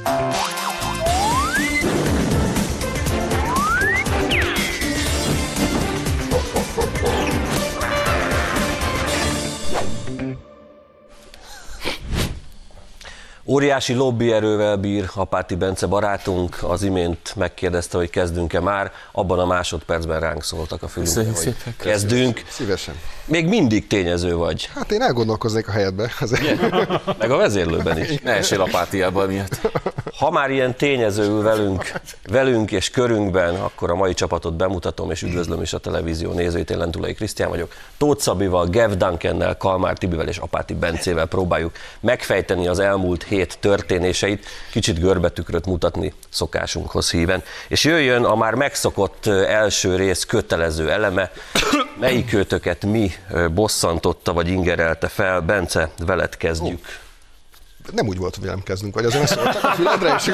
Música Óriási lobbyerővel bír Apáti Bence barátunk, az imént megkérdezte, hogy kezdünk-e már, abban a másodpercben ránk szóltak a fülünkbe, hogy szépen, kezdünk. Szívesen. Még mindig tényező vagy, Hát én elgondolkoznék a helyedbe. Azért. meg a vezérlőben is. Ne esél apátiába miatt. Ha már ilyen tényező velünk, velünk és körünkben, akkor a mai csapatot bemutatom, és üdvözlöm is a televízió nézőit. Én Lentulai Krisztián vagyok. Tóth Szabival, Gev Duncannel, Kalmár Tibivel és Apáti Bencével próbáljuk megfejteni az elmúlt hét történéseit, kicsit görbetükröt mutatni szokásunkhoz híven. És jöjjön a már megszokott első rész kötelező eleme, melyik őtöket mi bosszantotta vagy ingerelte fel. Bence, veled kezdjük. Nem úgy volt, hogy velem kezdünk, vagy azért szóltak a füledre, és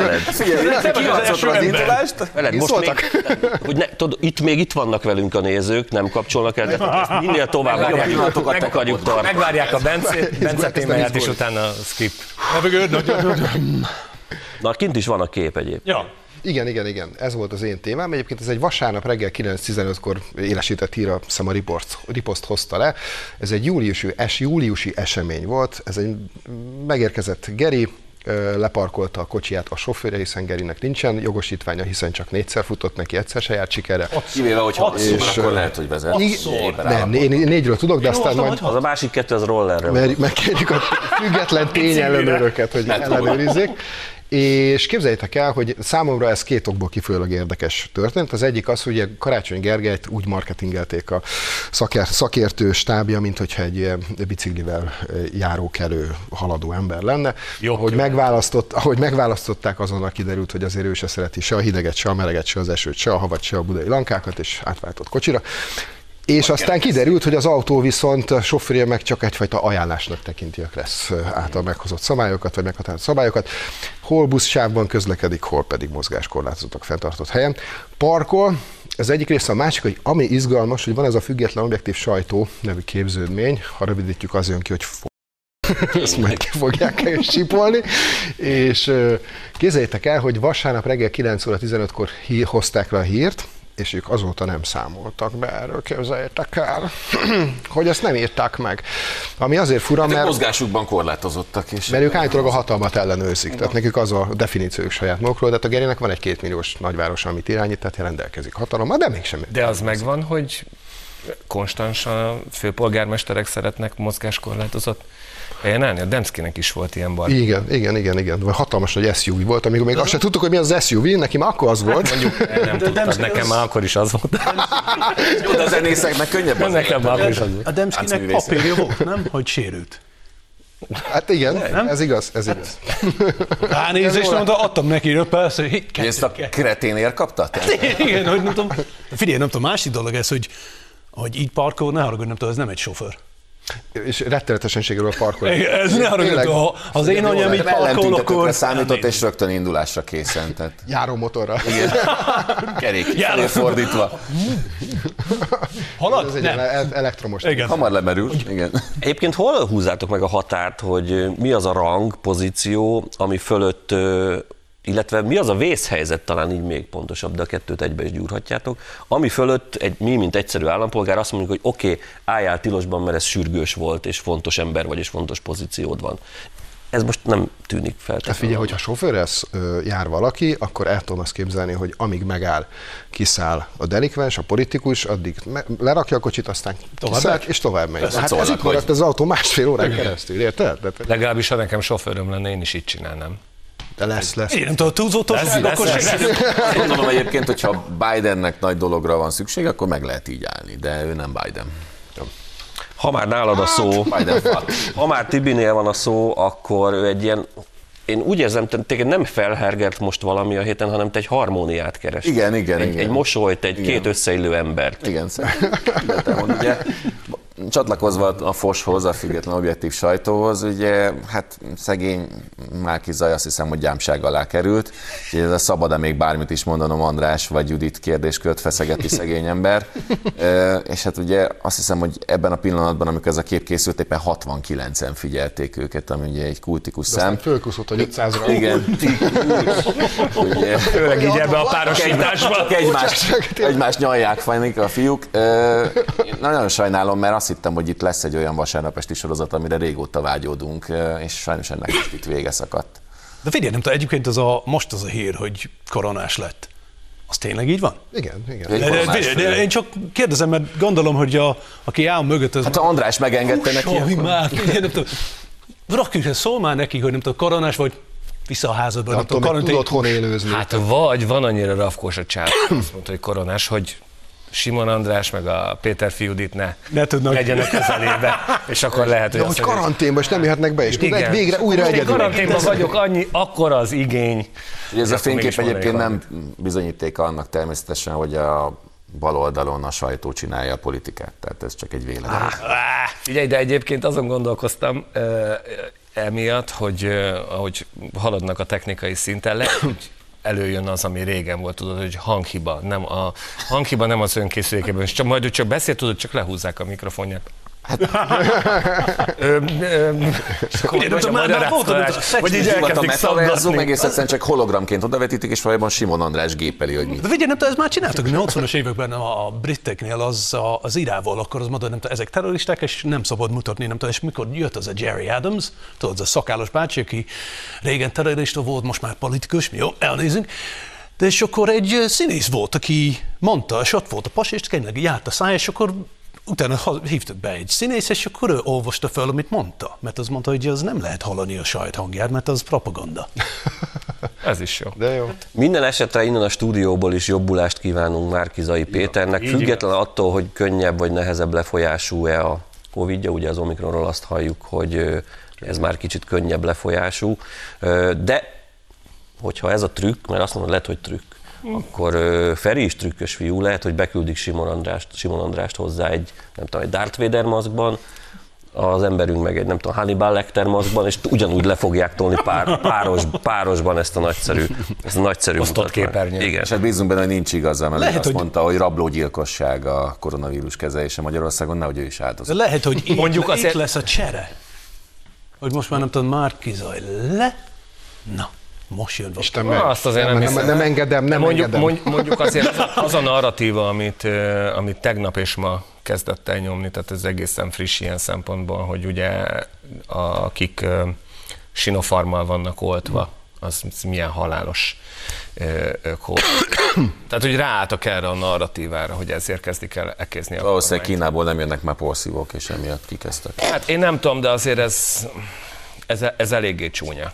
kiharcoltad az indulást? Veled most szóltak? még, hogy ne, tudod, itt még itt vannak velünk a nézők, nem kapcsolnak el, de ezt minél tovább akarjuk, pillanatokat akarjuk tartani. Megvárják a Bence nem témáját, és utána a script. Na, kint is van a kép egyéb. Ja, Igen, igen, igen. Ez volt az én témám. Egyébként ez egy vasárnap reggel 9.15-kor élesített hír, a hiszem a ripost, ripost hozta le. Ez egy júliusi, es, júliusi esemény volt. Ez egy megérkezett Geri, leparkolta a kocsiját a sofőre, hiszen Gerinek nincsen jogosítványa, hiszen csak négyszer futott neki, egyszer se járt sikerre. Kivéve, hogy hat És, akkor lehet, hogy vezet. Így- Nem, én négyről tudok, de aztán majd Az a másik kettő az rollerre. van. mert megkérjük a független tényellenőröket, hogy ellenőrizzék. És képzeljétek el, hogy számomra ez két okból kifolyólag érdekes történt. Az egyik az, hogy Karácsony Gergelyt úgy marketingelték a szakért, szakértő stábja, mint hogyha egy ilyen biciklivel járókelő, haladó ember lenne. Jó, ahogy, megválasztott, ahogy megválasztották, azonnal kiderült, hogy azért ő se szereti se a hideget, se a meleget, se az esőt, se a havat, se a budai lankákat, és átváltott kocsira. És aztán kiderült, hogy az autó viszont a sofőrje meg csak egyfajta ajánlásnak tekinti a Kressz által meghozott szabályokat, vagy meghatározott szabályokat. Hol buszsávban közlekedik, hol pedig mozgáskorlátozottak fenntartott helyen. Parkol, az egyik része, a másik, hogy ami izgalmas, hogy van ez a független objektív sajtó nevű képződmény, ha rövidítjük, az jön ki, hogy ezt majd ki fogják el sípolni, és képzeljétek el, hogy vasárnap reggel 9 óra 15-kor hí- hozták le a hírt, és ők azóta nem számoltak be erről, képzeljétek el, hogy ezt nem írták meg. Ami azért fura, Ezek mert, mozgásukban korlátozottak. És mert ők állítólag a hatalmat ellenőrzik, tehát nekik az a definíciójuk saját magukról, de hát a Gerinek van egy kétmilliós nagyváros, amit irányít, tehát rendelkezik hatalommal, de mégsem. de az megvan, hogy konstansan a főpolgármesterek szeretnek mozgáskorlátozott helyen állni. A Demszkinek is volt ilyen baj. Igen, igen, igen, igen. Hatalmas nagy SUV volt, amikor még azt sem tudtuk, hogy mi az SUV, neki már akkor az volt. Mondjuk nem tudtad, nekem már akkor is az volt. Jó, de a zenészeknek könnyebb az Nekem már akkor is az volt. A Demszkinek Táncművészet. papírja volt, nem? Hogy sérült. Hát igen, ez igaz, ez igaz. Ránézést mondta, adtam neki perc, hogy Hogy ezt a kreténér kapta? Te? Igen, hogy nem tudom. Figyelj, nem tudom, másik dolog ez, hogy hogy így parkol, ne haragudj, nem tudom, ez nem egy sofőr. És rettenetesen sikerül parkolni. Ez ne haragudj, Tényleg. ha az én anyám így parkol, Ellentüntetőkre akkor... számított, és rögtön indulásra készen. Tehát Járó motorra. kerék Járó. fordítva. Halad? Ez egy Nem. ele- elektromos. Igen. Hamar lemerül. Igen. Egyébként hol húzátok meg a határt, hogy mi az a rang, pozíció, ami fölött, illetve mi az a vészhelyzet, talán így még pontosabb, de a kettőt egybe is gyúrhatjátok, ami fölött egy, mi, mint egyszerű állampolgár azt mondjuk, hogy oké, okay, álljál tilosban, mert ez sürgős volt, és fontos ember vagy, és fontos pozíciód van. Ez most nem tűnik Tehát feltétlenül. figyelj, hogyha sofőresz jár valaki, akkor el tudom azt képzelni, hogy amíg megáll, kiszáll a delikvens, a politikus, addig me- lerakja a kocsit, aztán Tovább kiszáll, megy? és tovább megy. Hát ez itt maradt az autó másfél órán keresztül, érted? De, Legalábbis, ha nekem sofőröm lenne, én is így csinálnám. De lesz, lesz. Én nem tudom, túlzótosság, Lesz, akkor lesz, sem. Azt Gondolom egyébként, hogyha Bidennek nagy dologra van szükség, akkor meg lehet így állni, de ő nem Biden. Ha már nálad a szó, Biden fal. ha már Tibinél van a szó, akkor ő egy ilyen, én úgy érzem, te- téged nem felhergert most valami a héten, hanem te egy harmóniát keres. Igen, igen, egy, igen. Egy mosolyt, egy Igen. két összeillő embert. Igen, szerintem. De te mond, ugye, csatlakozva a Foshoz, a független objektív sajtóhoz, ugye hát szegény Márki Zaj azt hiszem, hogy gyámság alá került. Úgyhogy ez a szabad-e még bármit is mondanom András vagy Judit kérdéskört feszegeti szegény ember. Ö, És hát ugye azt hiszem, hogy ebben a pillanatban, amikor ez a kép készült, éppen 69-en figyelték őket, ami ugye egy kultikus szám. Aztán fölkuszott, hogy 500-ra. Igen. Ugye, Főleg így ebbe a párosításba. egymást, egymást nyalják fajnik a fiúk. Én nagyon sajnálom, mert azt hittem, hogy itt lesz egy olyan vasárnapesti sorozat, amire régóta vágyódunk, és sajnos ennek most itt vége szakadt. De figyelj, nem tudom, egyébként az a, most az a hír, hogy koronás lett. Az tényleg így van? Igen, igen. De, de, de én csak kérdezem, mert gondolom, hogy a, aki áll mögött, az Hát ha András megengedte neki, akkor... már, figyelj, nem tudom, rakjuk, szól már neki, hogy nem tudom, koronás vagy vissza a házadba, nem tudom, még karantén. tud otthon élőzni. Hát vagy van annyira rafkós a csávó, azt mondta, hogy koronás, hogy Simon András meg a Péter Fiudit ne, Ne tudnak. legyenek közelébe, és akkor lehet, hogy De hogy karanténban, és nem jöhetnek be, és tudod, igen. végre újra egyedül. karanténban vagyok, annyi, akkor az igény. Ugye ez a fénykép egyébként nem bizonyítéka annak természetesen, hogy a bal oldalon a sajtó csinálja a politikát. Tehát ez csak egy vélemény. Á, Figyelj, de egyébként azon gondolkoztam emiatt, hogy ahogy haladnak a technikai szinten, lehet, hogy előjön az, ami régen volt, tudod, hogy hanghiba. Nem a hanghiba nem az önkészülékében, és csak majd ő csak beszél, tudod, csak lehúzzák a mikrofonját. Hát, ö, ö, Ugye, nem tudom, már- már volt, magyarázkodás, hogy a szex- hogy így elkezdik szaggatni. egész egyszerűen csak hologramként odavetítik, és valójában Simon András gépeli, hogy mit. De figyelj, nem tudom, ezt már csináltak a 80-as években a briteknél az, a, az irával, akkor az mondta, nem tudom, ezek terroristák, és nem szabad mutatni, nem tudom, és mikor jött az a Jerry Adams, tudod, az a szakállas bácsi, aki régen terrorista volt, most már politikus, mi jó, elnézünk, de és akkor egy színész volt, aki mondta, és ott volt a pas, és tényleg járt a száj, és akkor utána hívtak be egy színész, és akkor ő olvasta fel, amit mondta. Mert az mondta, hogy az nem lehet hallani a saját hangját, mert az propaganda. Ez is jó. De jó. Minden esetre innen a stúdióból is jobbulást kívánunk Márkizai Péternek, így független attól, hogy könnyebb vagy nehezebb lefolyású-e a Covid-ja, ugye az Omikronról azt halljuk, hogy ez már kicsit könnyebb lefolyású, de hogyha ez a trükk, mert azt mondod, lehet, hogy trükk, akkor ö, Feri is trükkös fiú, lehet, hogy beküldik Simon Andrást, Simon Andrást hozzá egy, nem tudom, egy Darth Vader maszkban, az emberünk meg egy, nem tudom, Hannibal Lecter maszkban, és ugyanúgy le fogják tolni pár, páros, párosban ezt a nagyszerű, ezt a nagyszerű Osztott képernyőn. Igen. És hát bízunk benne, hogy nincs igaza, mert Lehet, azt hogy- mondta, hogy rablógyilkosság a koronavírus kezelése Magyarországon, nehogy ő is áldozat. lehet, hogy itt, Mondjuk azért- itt lesz a csere. Hogy most már nem tudom, már kizaj le. Na, most jön Isten meg. Azt azért nem, nem, hiszem. nem, nem engedem, nem mondjuk, engedem. mondjuk, azért az a, az a narratíva, amit, amit tegnap és ma kezdett el nyomni, tehát ez egészen friss ilyen szempontból, hogy ugye a, akik sinofarmal vannak oltva, az milyen halálos kód. Tehát, hogy ráálltak erre a narratívára, hogy ezért kezdik el ekézni a Valószínűleg. Kínából nem jönnek már porszívók, és emiatt kikezdtek. Hát én nem tudom, de azért ez, ez, ez eléggé csúnya.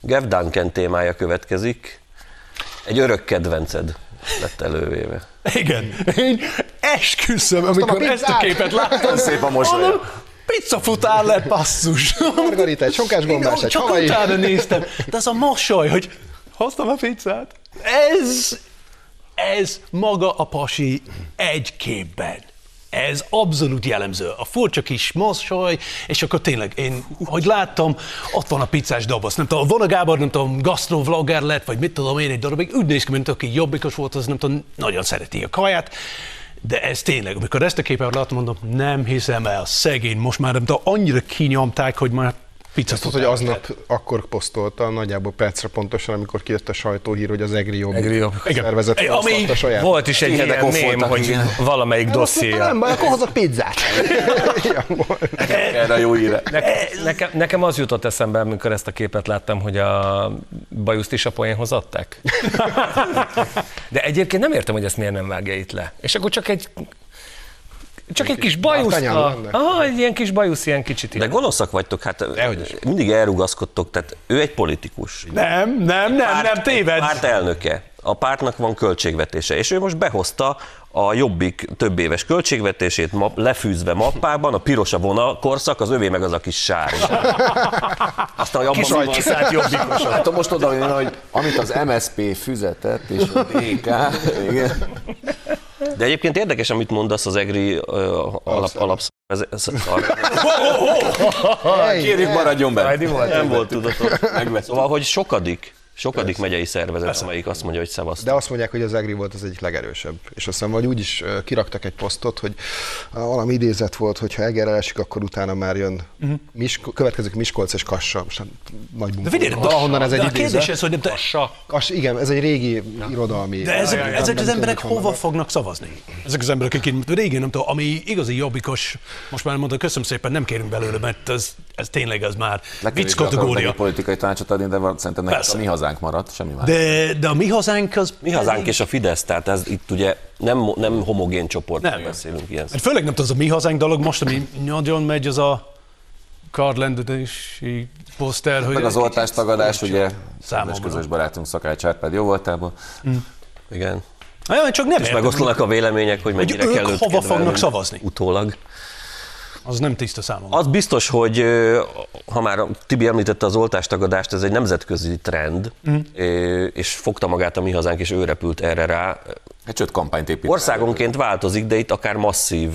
Gev Duncan témája következik. Egy örök kedvenced lett elővéve. Igen. Én esküszöm, amikor a ezt a képet láttam. Szép a mosolya. mondom, Pizzafutár lett, basszus. Margarita, egy sonkás gombás, egy csak utána néztem. De az a mosoly, hogy hoztam a pizzát. Ez, ez maga a pasi egy képben. Ez abszolút jellemző. A furcsa kis mosoly, és akkor tényleg én, hogy láttam, ott van a pizzás doboz. Nem tudom, van a Gábor, nem tudom, gastrovlogger lett, vagy mit tudom én egy darabig, úgy néz ki, mint aki jobbikos volt, az nem tudom, nagyon szereti a kaját. De ez tényleg, amikor ezt a képet láttam, mondom, nem hiszem el, szegény, most már nem tudom, annyira kinyomták, hogy már pizza Azt tudod, hogy aznap akkor posztolta, nagyjából percre pontosan, amikor kijött a sajtóhír, hogy az Egri Jobbik Egri Jobbik. szervezet Igen. Ami- felhasználta saját. Volt is egy ilyen voltak, hogy igen. valamelyik dossziéja. Nem baj, akkor hozott pizzát. Erre a jó íre. Ne, nekem, nekem az jutott eszembe, amikor ezt a képet láttam, hogy a bajuszt is a poénhoz adták. De egyébként nem értem, hogy ezt miért nem vágja itt le. És akkor csak egy csak egy kis bajusz. A, aha, egy ilyen kis bajusz, ilyen kicsit De ilyen. gonoszak vagytok, hát mindig elrugaszkodtok, tehát ő egy politikus. Nem, nem, nem, nem, téved. Párt elnöke. A pártnak van költségvetése, és ő most behozta a Jobbik több éves költségvetését ma, lefűzve mappában, a piros a vonal korszak, az övé meg az a kis sárga. Aztán, hogy abban van- Kiszállt jobbikos. Hát most oda jön, hogy amit az MSP füzetett, és a DK, igen. De egyébként érdekes, amit mondasz az EGRI ö, alap, alapszar. Kérjük, maradjon be. Nem volt tudatos. Megvett. Szóval, hogy sokadik, sokadik megyei szervezet, amelyik azt mondja, hogy De szevasztok. azt mondják, hogy az EGRI volt az egyik legerősebb. És aztán vagy úgy is kiraktak egy posztot, hogy valami idézet volt, hogy ha Eger elesik, akkor utána már jön Misko, következik Miskolc és Kassa. Most hát nagy munka. De figyelj, de, Valahonnan ez egy de a kérdés ez, hogy nem te, Kass, igen, ez egy régi irodalmi. de ezek, Nem- ezek nem az emberek hogy hova vannak. fognak szavazni? Ezek az emberek, akik régen nem tudom, ami igazi jobbikos, most már mondta, köszönöm szépen, nem kérünk belőle, mert ez, ez tényleg az már vicc kategória. politikai tanácsot adni, de van- szerintem nekik Persze. a mi hazánk maradt, semmi más. De, de a mi hazánk az... Mi hazánk és a Fidesz, tehát ez itt ugye nem, nem homogén csoportról Nem. beszélünk ilyen. Hát főleg nem tudom, az a mi hazánk dolog, most ami nagyon megy, az a karlendedési poszter, hogy... Meg az oltástagadás, ugye, Számomra. számos közös barátunk Szakács Árpád jó voltából. Igen. Na jó, csak nem És megoszlanak a vélemények, hogy mennyire ők kell őt hova fognak szavazni? Utólag. Az nem tiszta számomra. Az biztos, hogy ha már Tibi említette az oltástagadást, ez egy nemzetközi trend, ö, és fogta magát a mi hazánk, és ő repült erre rá. Hát sőt, kampányt épít. Országonként változik, de itt akár masszív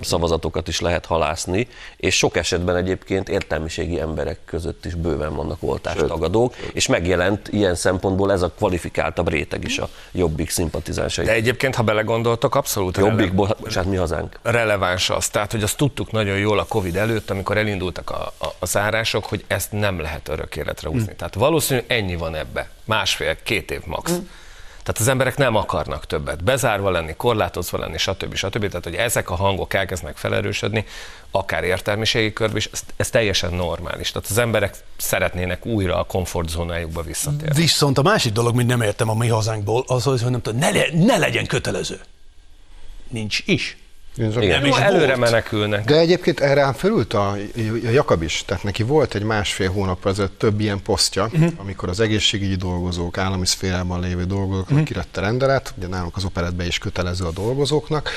szavazatokat is lehet halászni, és sok esetben egyébként értelmiségi emberek között is bőven vannak oltástagadók, és megjelent ilyen szempontból ez a kvalifikáltabb réteg is a Jobbik szimpatizánsai. De egyébként, ha belegondoltok, abszolút Jobbik, rele- bo- bocsánat, mi hazánk. releváns az. Tehát, hogy azt tudtuk nagyon jól a Covid előtt, amikor elindultak a, a, a zárások, hogy ezt nem lehet örök életre húzni. Tehát valószínűleg ennyi van ebbe. Másfél, két év max. Tehát az emberek nem akarnak többet. Bezárva lenni, korlátozva lenni, stb. stb. Tehát, hogy ezek a hangok elkezdnek felerősödni, akár értelmiségi körben is, ez, ez teljesen normális. Tehát az emberek szeretnének újra a komfortzónájukba visszatérni. Viszont a másik dolog, mint nem értem a mi hazánkból, az, hogy nem tudom, ne, le, ne legyen kötelező. Nincs is. Igen. Nem Jó, is előre volt. menekülnek. De egyébként erre ám fölült a, a Jakab is, tehát neki volt egy másfél hónap ezelőtt több ilyen posztja, uh-huh. amikor az egészségügyi dolgozók, állami szférában lévő dolgozóknak uh-huh. kirette rendelet, ugye nálunk az operetben is kötelező a dolgozóknak,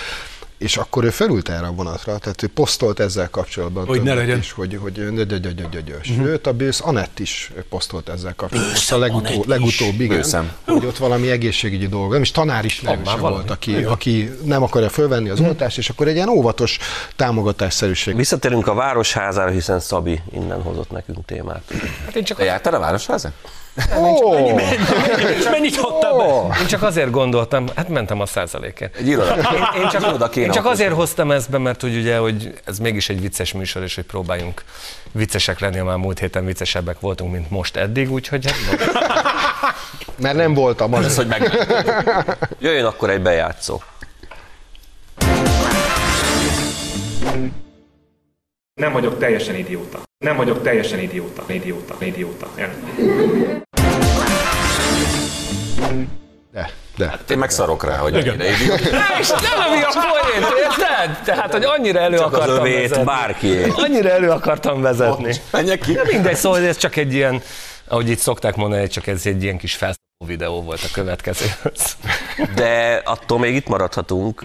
és akkor ő felült erre a vonatra, tehát ő posztolt ezzel kapcsolatban. Hogy ne legyen. Is, hogy, hogy hogy, hogy, hogy, hogy, hogy. Sőt, a Bősz Anett is posztolt ezzel kapcsolatban. Most a legutó, legutóbb, igen, Bőszem. hogy ott valami egészségügyi dolog, nem is tanár is nem is volt, aki, aki nem akarja fölvenni az oltást, és akkor egy ilyen óvatos támogatásszerűség Visszatérünk a Városházára, hiszen Szabi innen hozott nekünk témát. Hát én csak Te jártál a Városházán? És mennyit adtál be? Én csak azért gondoltam, hát mentem a százalékért. Egy iroda. Én, én csak, Iroda kéne én csak azért hoztam ezt be, mert hogy ugye, hogy ez mégis egy vicces műsor, és hogy próbáljunk viccesek lenni, már múlt héten viccesebbek voltunk, mint most eddig, úgyhogy hát, Mert nem voltam az. Ez, hogy meg... Jöjjön akkor egy bejátszó. Nem vagyok teljesen idióta. Nem vagyok teljesen idióta. Idióta. Idióta. De, de. Én meg szarok rá, hogy ennyire idiót. és nem a poén, érted? Tehát, hogy annyira elő Csak az akartam övét, vezetni. bárkié. Annyira elő akartam vezetni. Menjek ki. De mindegy, szóval ez csak egy ilyen, ahogy itt szokták mondani, csak ez egy ilyen kis felszóló videó volt a következőhöz. De attól még itt maradhatunk.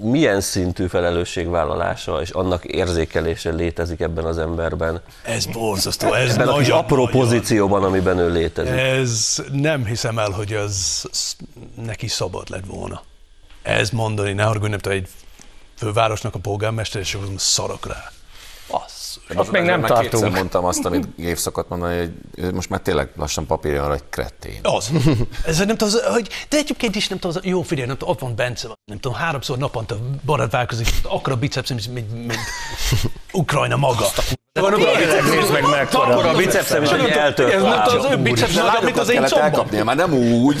Milyen szintű felelősségvállalása és annak érzékelése létezik ebben az emberben? Ez borzasztó, ez Ebben a nagyon, apró nagyon. pozícióban, amiben ő létezik. Ez nem hiszem el, hogy ez neki szabad lett volna. Ez mondani, ne haragudj, nem tudom, egy fővárosnak a polgármester, és akkor szarok rá. Basszus. Ott még nem Már kétszer tartunk. mondtam azt, amit Gév szokott mondani, hogy most már tényleg lassan papírja arra, hogy kretén. Az. Ez nem tudom, az, hogy, de egyébként is nem tudom, az, jó figyelj, nem tudom, ott van Bence, nem tudom, háromszor naponta borotválkozik, akkor a biceps, mint, mint, mint Ukrajna maga. Tényleg nézd meg mekkora. Akkor a bicepszem is egy eltört Ez nem tudom, az ő lábcsont. biceps maga, mint az én combom. elkapnia, már nem úgy.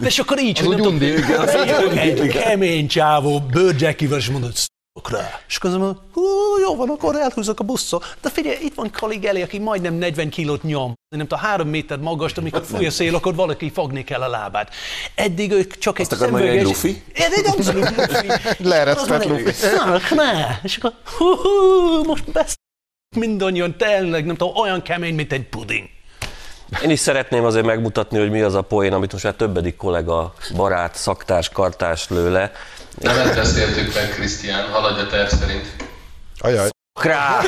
De és akkor így, hogy nem tudom, egy, egy kemény csávó, bőrjackivel, és mondod, rá. És azt mondom, hú, jó van, akkor elhúzok a buszról. De figyelj, itt van Kalig elé, aki majdnem 40 kilót nyom. Nem tudom, három méter magas, amikor fúj a szél, akkor valaki fogni kell a lábát. Eddig ők csak egy akarod mondani, egy lufi? Ez egy abszolút lufi. Leeresztett! És akkor, hú, hú, most besz... Mindannyian tényleg, nem tudom, olyan kemény, mint egy puding. Én is szeretném azért megmutatni, hogy mi az a poén, amit most már többedik kollega, barát, szaktárs, kartárs lő le. Nem beszéltük meg, Krisztián, haladj a terv szerint. Ajaj. Krá!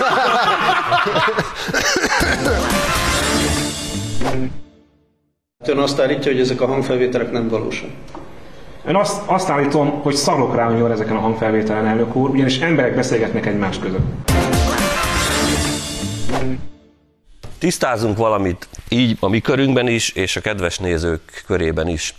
Ön azt állítja, hogy ezek a hangfelvételek nem valósak. Ön azt, azt állítom, hogy szarok rá, hogy ezeken a hangfelvételen, elnök úr, ugyanis emberek beszélgetnek egymás között. Tisztázunk valamit így a mi körünkben is, és a kedves nézők körében is.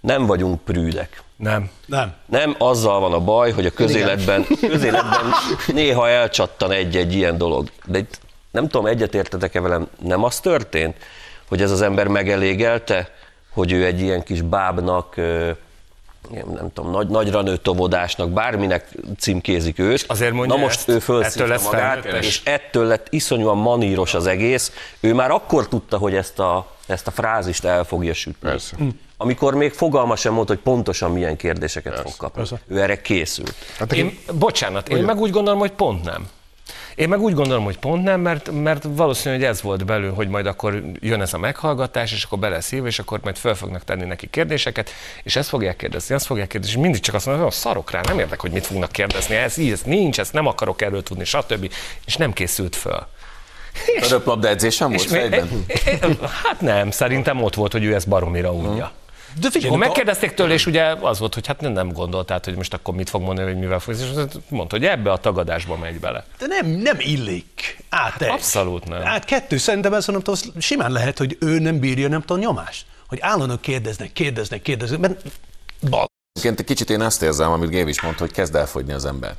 Nem vagyunk prűdek. Nem. Nem. Nem azzal van a baj, hogy a közéletben, közéletben néha elcsattan egy-egy ilyen dolog. De itt nem tudom, egyetértetek-e velem, nem az történt, hogy ez az ember megelégelte, hogy ő egy ilyen kis bábnak, ilyen, nem tudom, nagy, nagyra nőtt tovodásnak, bárminek címkézik őt. azért mondja Na most ezt, ő ettől fölszívta lesz magát, felnőttes. és ettől lett iszonyúan maníros az egész. Ő már akkor tudta, hogy ezt a, ezt a frázist el fogja sütni. Persze. Amikor még fogalma sem volt, hogy pontosan milyen kérdéseket fog kapni. Ő erre készült. Hát Én, bocsánat, én meg úgy gondolom, hogy pont nem. Én meg úgy gondolom, hogy pont nem, mert, mert valószínű, hogy ez volt belül, hogy majd akkor jön ez a meghallgatás, és akkor beleszív, és akkor majd föl fognak tenni neki kérdéseket, és ezt fogják kérdezni, azt fogják kérdezni, és mindig csak azt mondja, hogy szarok rá, nem érdek, hogy mit fognak kérdezni, ez így, ez nincs, ezt nem akarok erről tudni, stb. És nem készült föl. A röplabda edzésem volt fejben? hát nem, szerintem ott volt, hogy ő ezt baromira unja. De figyelj, a- megkérdezték tőle, és ugye az volt, hogy hát nem, nem gondoltál, hogy most akkor mit fog mondani, hogy mivel fog, és mondta, hogy ebbe a tagadásba megy bele. De nem, nem illik. Át egy. Abszolút nem. Át kettő. Szerintem ez nem tudom, simán lehet, hogy ő nem bírja, nem tudom, nyomást. Hogy állandóan kérdeznek, kérdeznek, kérdeznek, mert bal. Kicsit én azt érzem, amit Gév is mondta, hogy kezd elfogyni az ember.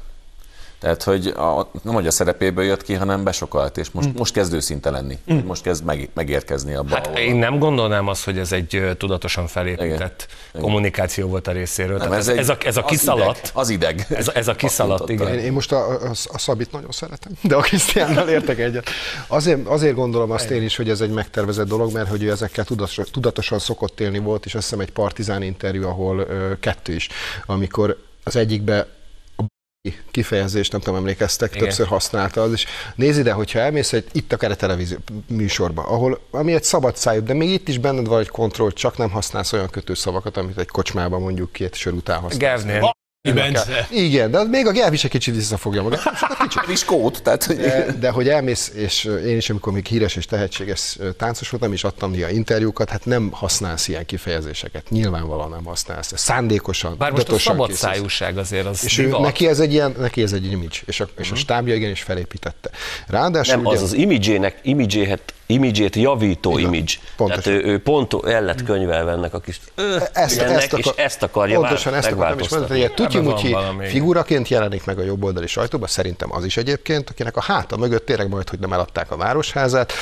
Tehát, hogy a, nem hogy a szerepéből jött ki, hanem besokalt, és most, most kezd őszinte lenni. Most kezd meg, megérkezni abba, Hát ahol- én nem gondolnám azt, hogy ez egy tudatosan felépített Igen. kommunikáció volt a részéről. Nem, ez, egy- ez, a, ez a az kiszaladt. ideg, Az ideg. Ez, ez a kiszaladt, igen. Én, én most a, a, a Szabit nagyon szeretem, de a Krisztiánnal értek egyet. Azért, azért gondolom azt én is, hogy ez egy megtervezett dolog, mert hogy ő ezekkel tudatosan, tudatosan szokott élni volt, és azt hiszem egy partizán interjú, ahol ö, kettő is, amikor az egyikbe a kifejezést, nem tudom, emlékeztek, Igen. többször használta az, és nézd ide, hogyha elmész egy, itt akár a televízió műsorba, ahol, ami egy szabad szájú, de még itt is benned van egy kontroll, csak nem használsz olyan kötőszavakat, amit egy kocsmában mondjuk két sör után használsz. Gevnél. Bence. Igen, de még a Gelb is egy kicsit visszafogja magát. is kód, tehát hogy De, de hogy elmész, és én is, amikor még híres és tehetséges táncos voltam, és adtam néha interjúkat, hát nem használsz ilyen kifejezéseket. Nyilvánvalóan nem használsz. Szándékosan, Bár most a szabad szájúság azért az És ő, neki ez egy ilyen, neki ez egy image, és a, és a stábja igenis felépítette. Ráadásul Nem, ugye, az az imidzsének, imidzséhet, imidzsét javító image. Pontosan. Tehát ő, ő pont el lett könyvelve ennek a kis ö, ezt, ennek, ezt, és ezt akarja pontosan ezt akartam is mondani, hogy megváltoztatni. egy tutyi Ebben van valami. figuraként jelenik meg a jobboldali sajtóban, szerintem az is egyébként, akinek a háta mögött tényleg majd, hogy nem eladták a városházát,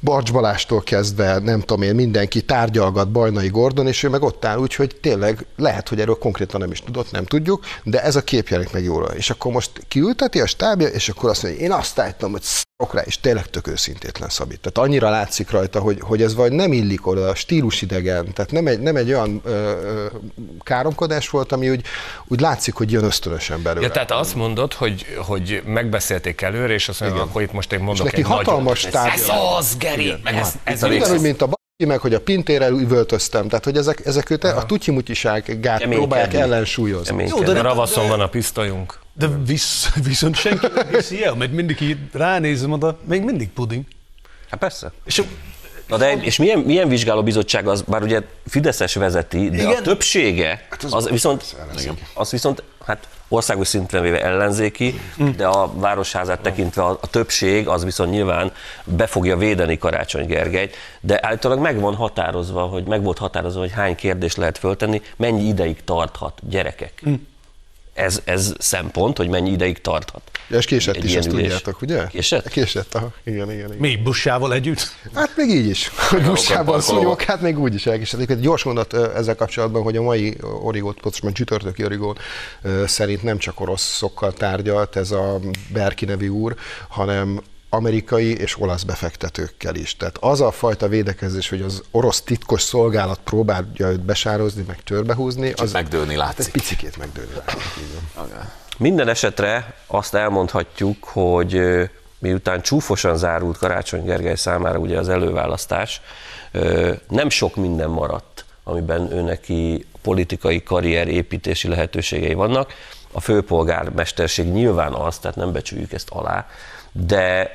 Barcs Balástól kezdve, nem tudom én, mindenki tárgyalgat Bajnai Gordon, és ő meg ott áll, úgyhogy tényleg lehet, hogy erről konkrétan nem is tudott, nem tudjuk, de ez a kép jelenik meg jól. És akkor most kiülteti a stábja, és akkor azt mondja, én azt állítom, hogy szarok rá, és tényleg tök őszintétlen Szabit. Tehát annyira látszik rajta, hogy, hogy ez vagy nem illik oda, stílusidegen, tehát nem egy, nem egy olyan ö, ö, káromkodás volt, ami úgy, úgy látszik, hogy jön ösztönösen belőle. Ja, tehát azt mondod, hogy, hogy megbeszélték előre, és azt mondja, akkor itt most én és mondok neki egy hatalmas nagy... Ez az, Geri! Meg ez, ez a Ugyanúgy, mint a baki, meg hogy a pintérrel üvöltöztem. Tehát, hogy ezek, ezek őt a tutyimutyiság gát Keménykedni. próbálják ellensúlyozni. Kemény Jó, de A ravaszon van a pisztolyunk. De visz, viszont senki nem hiszi el, mert mindig így ránézem oda, még mindig puding. Hát persze. És Na de, és milyen, milyen vizsgálóbizottság az, bár ugye Fideszes vezeti, de Igen. a többsége, az viszont, az viszont, hát országos szinten véve ellenzéki, de a városházát tekintve a, a többség az viszont nyilván be fogja védeni Karácsony Gergelyt, de állítólag meg van határozva, hogy meg volt határozva, hogy hány kérdést lehet föltenni, mennyi ideig tarthat gyerekek. Ez, ez szempont, hogy mennyi ideig tarthat. Ja, és késett Egy is, ezt ülés. tudjátok, ugye? Késett? Késett, aha. Igen, igen, igen. mi buszsával együtt? Hát még így is. Hogy parkolóban. szúnyog, hát még úgy is elkésett. Egy gyors mondat ezzel kapcsolatban, hogy a mai origót, pontosan csütörtöki origó ö, szerint nem csak oroszokkal tárgyalt ez a Berki nevű úr, hanem amerikai és olasz befektetőkkel is. Tehát az a fajta védekezés, hogy az orosz titkos szolgálat próbálja őt besározni, meg törbehúzni, az megdőlni hát látszik. egy picikét megdőlni látszik. Minden esetre azt elmondhatjuk, hogy miután csúfosan zárult Karácsony Gergely számára ugye az előválasztás, nem sok minden maradt, amiben ő neki politikai karrier építési lehetőségei vannak. A főpolgármesterség nyilván az, tehát nem becsüljük ezt alá, de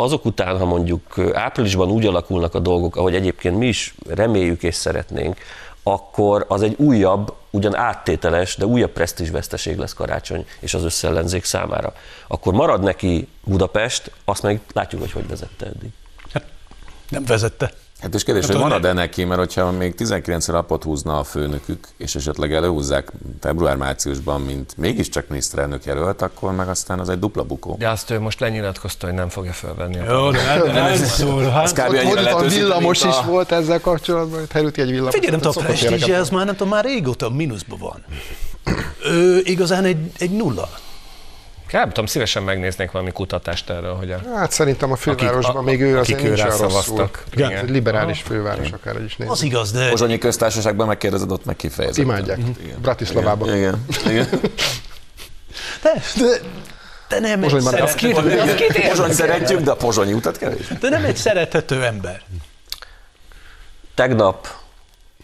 azok után, ha mondjuk áprilisban úgy alakulnak a dolgok, ahogy egyébként mi is reméljük és szeretnénk, akkor az egy újabb, ugyan áttételes, de újabb presztízsveszteség lesz karácsony és az összellenzék számára. Akkor marad neki Budapest, azt meg látjuk, hogy hogy vezette eddig. Nem vezette. Hát és kérdés, Hát, hogy marad-e neki, mert hogyha még 19 napot húzna a főnökük, és esetleg előhúzzák február-márciusban, mint mégiscsak miniszterelnök jelölt, akkor meg aztán az egy dupla bukó. De azt ő most lenyilatkozta, hogy nem fogja felvenni. a Jó, de hát, ez szól, Ez hát. kb. Ott, ott a villamos is volt ezzel kapcsolatban, hogy Herüti egy villamos. Figyelj, nem tudom, a ilyeneket ez már nem tudom, már régóta mínuszban van. Ő igazán egy, egy nulla. Nem tudom, szívesen megnéznék valami kutatást erről, hogy a, Hát szerintem a fővárosban Akik- még ő akik azért nincs szavaztak. Igen. Igen. Egy liberális főváros, akár egy is nézni. Az igaz, de Pozsonyi köztársaságban megkérdezed, ott meg kifejezetten. Imádják. Bratislavában. Igen. Igen. de, de, de nem egy, Pozsony már- szeret, Az két- Pozsony szeretjük, de a pozsonyi utat kevés. de nem egy szerethető ember. Tegnap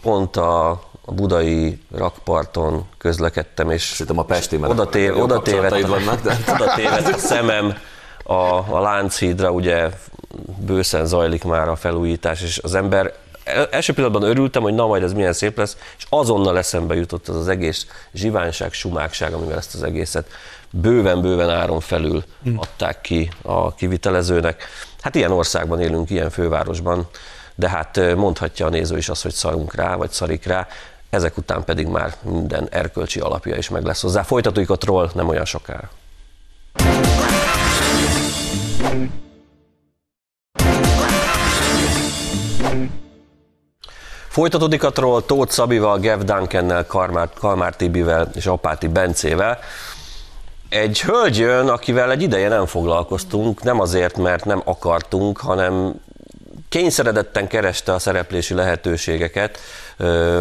pont a, a budai rakparton közlekedtem, és Szerintem a Pesti, mert oda, tév, oda, tévedt, vannak, de... oda tévedt a szemem. A, a Lánchídra, ugye bőszen zajlik már a felújítás, és az ember el- első pillanatban örültem, hogy na majd ez milyen szép lesz, és azonnal eszembe jutott az az egész zsiványság, sumákság, amivel ezt az egészet bőven-bőven áron felül adták ki a kivitelezőnek. Hát ilyen országban élünk, ilyen fővárosban, de hát mondhatja a néző is azt, hogy szarunk rá, vagy szarik rá, ezek után pedig már minden erkölcsi alapja is meg lesz hozzá. Folytatjuk a troll nem olyan sokára. Folytatódik a troll Tóth Szabival, Gev Duncannel, Kalmár, Kalmár Tibivel és Apáti Bencével. Egy hölgy jön, akivel egy ideje nem foglalkoztunk, nem azért, mert nem akartunk, hanem kényszeredetten kereste a szereplési lehetőségeket.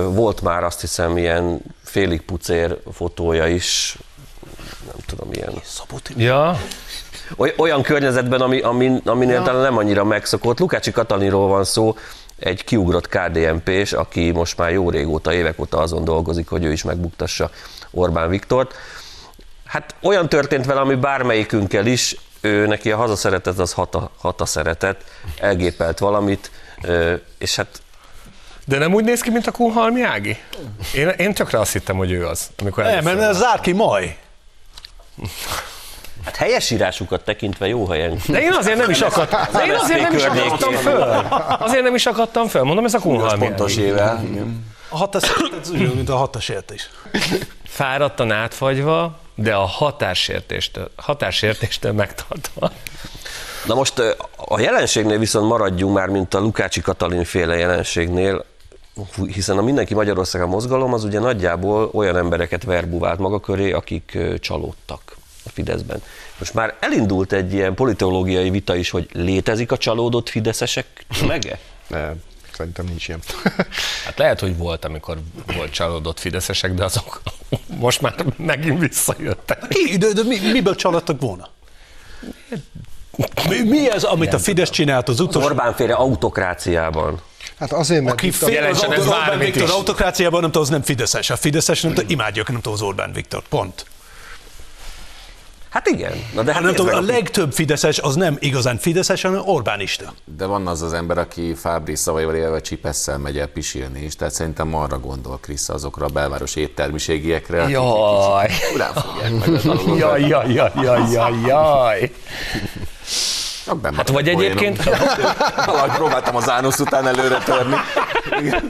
Volt már azt hiszem ilyen félig pucér fotója is, nem tudom, ilyen Ja, Oly- olyan környezetben, ami, ami, aminél talán nem annyira megszokott. Lukácsi Katalinról van szó, egy kiugrott KDNP-s, aki most már jó régóta, évek óta azon dolgozik, hogy ő is megbuktassa Orbán Viktort. Hát olyan történt vele, ami bármelyikünkkel is, ő neki a hazaszeretet az hata, hata szeretet, elgépelt valamit, és hát de nem úgy néz ki, mint a Kunhalmi Ági? Én, én tökre azt hittem, hogy ő az, amikor Nem, mert ez zár ki maj. Hát helyesírásukat tekintve jó helyen. De én azért nem is akadtam, de én azért nem is akadtam föl. Azért nem is akadtam föl, mondom, ez a Kunhalmi Pontos éve. A hatas ez ugyanúgy, mint a hatasért is. Fáradtan átfagyva, de a határsértéstől, határsértéstől megtartva. Na most a jelenségnél viszont maradjunk már, mint a Lukácsi Katalin féle jelenségnél, hiszen a Mindenki Magyarországon mozgalom az ugye nagyjából olyan embereket verbuvált maga köré, akik csalódtak a Fideszben. Most már elindult egy ilyen politológiai vita is, hogy létezik a csalódott fideszesek tömege? Nem, szerintem nincs ilyen. Hát lehet, hogy volt, amikor volt csalódott fideszesek, de azok most már megint visszajöttek. Ki, de, de mi, miből csalódtak volna? Mi, mi ez, amit a Fidesz csinált az utolsó... Orbán féle autokráciában. Hát azért, mert Aki fél az ez Orbán Viktor autokráciában, nem tudom, az nem Fideszes. A Fideszes nem tudom, imádjuk, nem tudom, az Orbán Viktor. Pont. Hát igen. Na de hát Nem nézd tudom, a legtöbb Fideszes az nem igazán Fideszes, hanem Orbánista. De van az az ember, aki Fábri szavaival élve csipesszel megy el pisilni is, tehát szerintem arra gondol Krisz azokra a belváros éttermiségiekre, Jaj, jaj, jaj, jaj, jaj, jaj, jaj. Hát vagy egyébként, Valahogy próbáltam az ánusz után előre törni.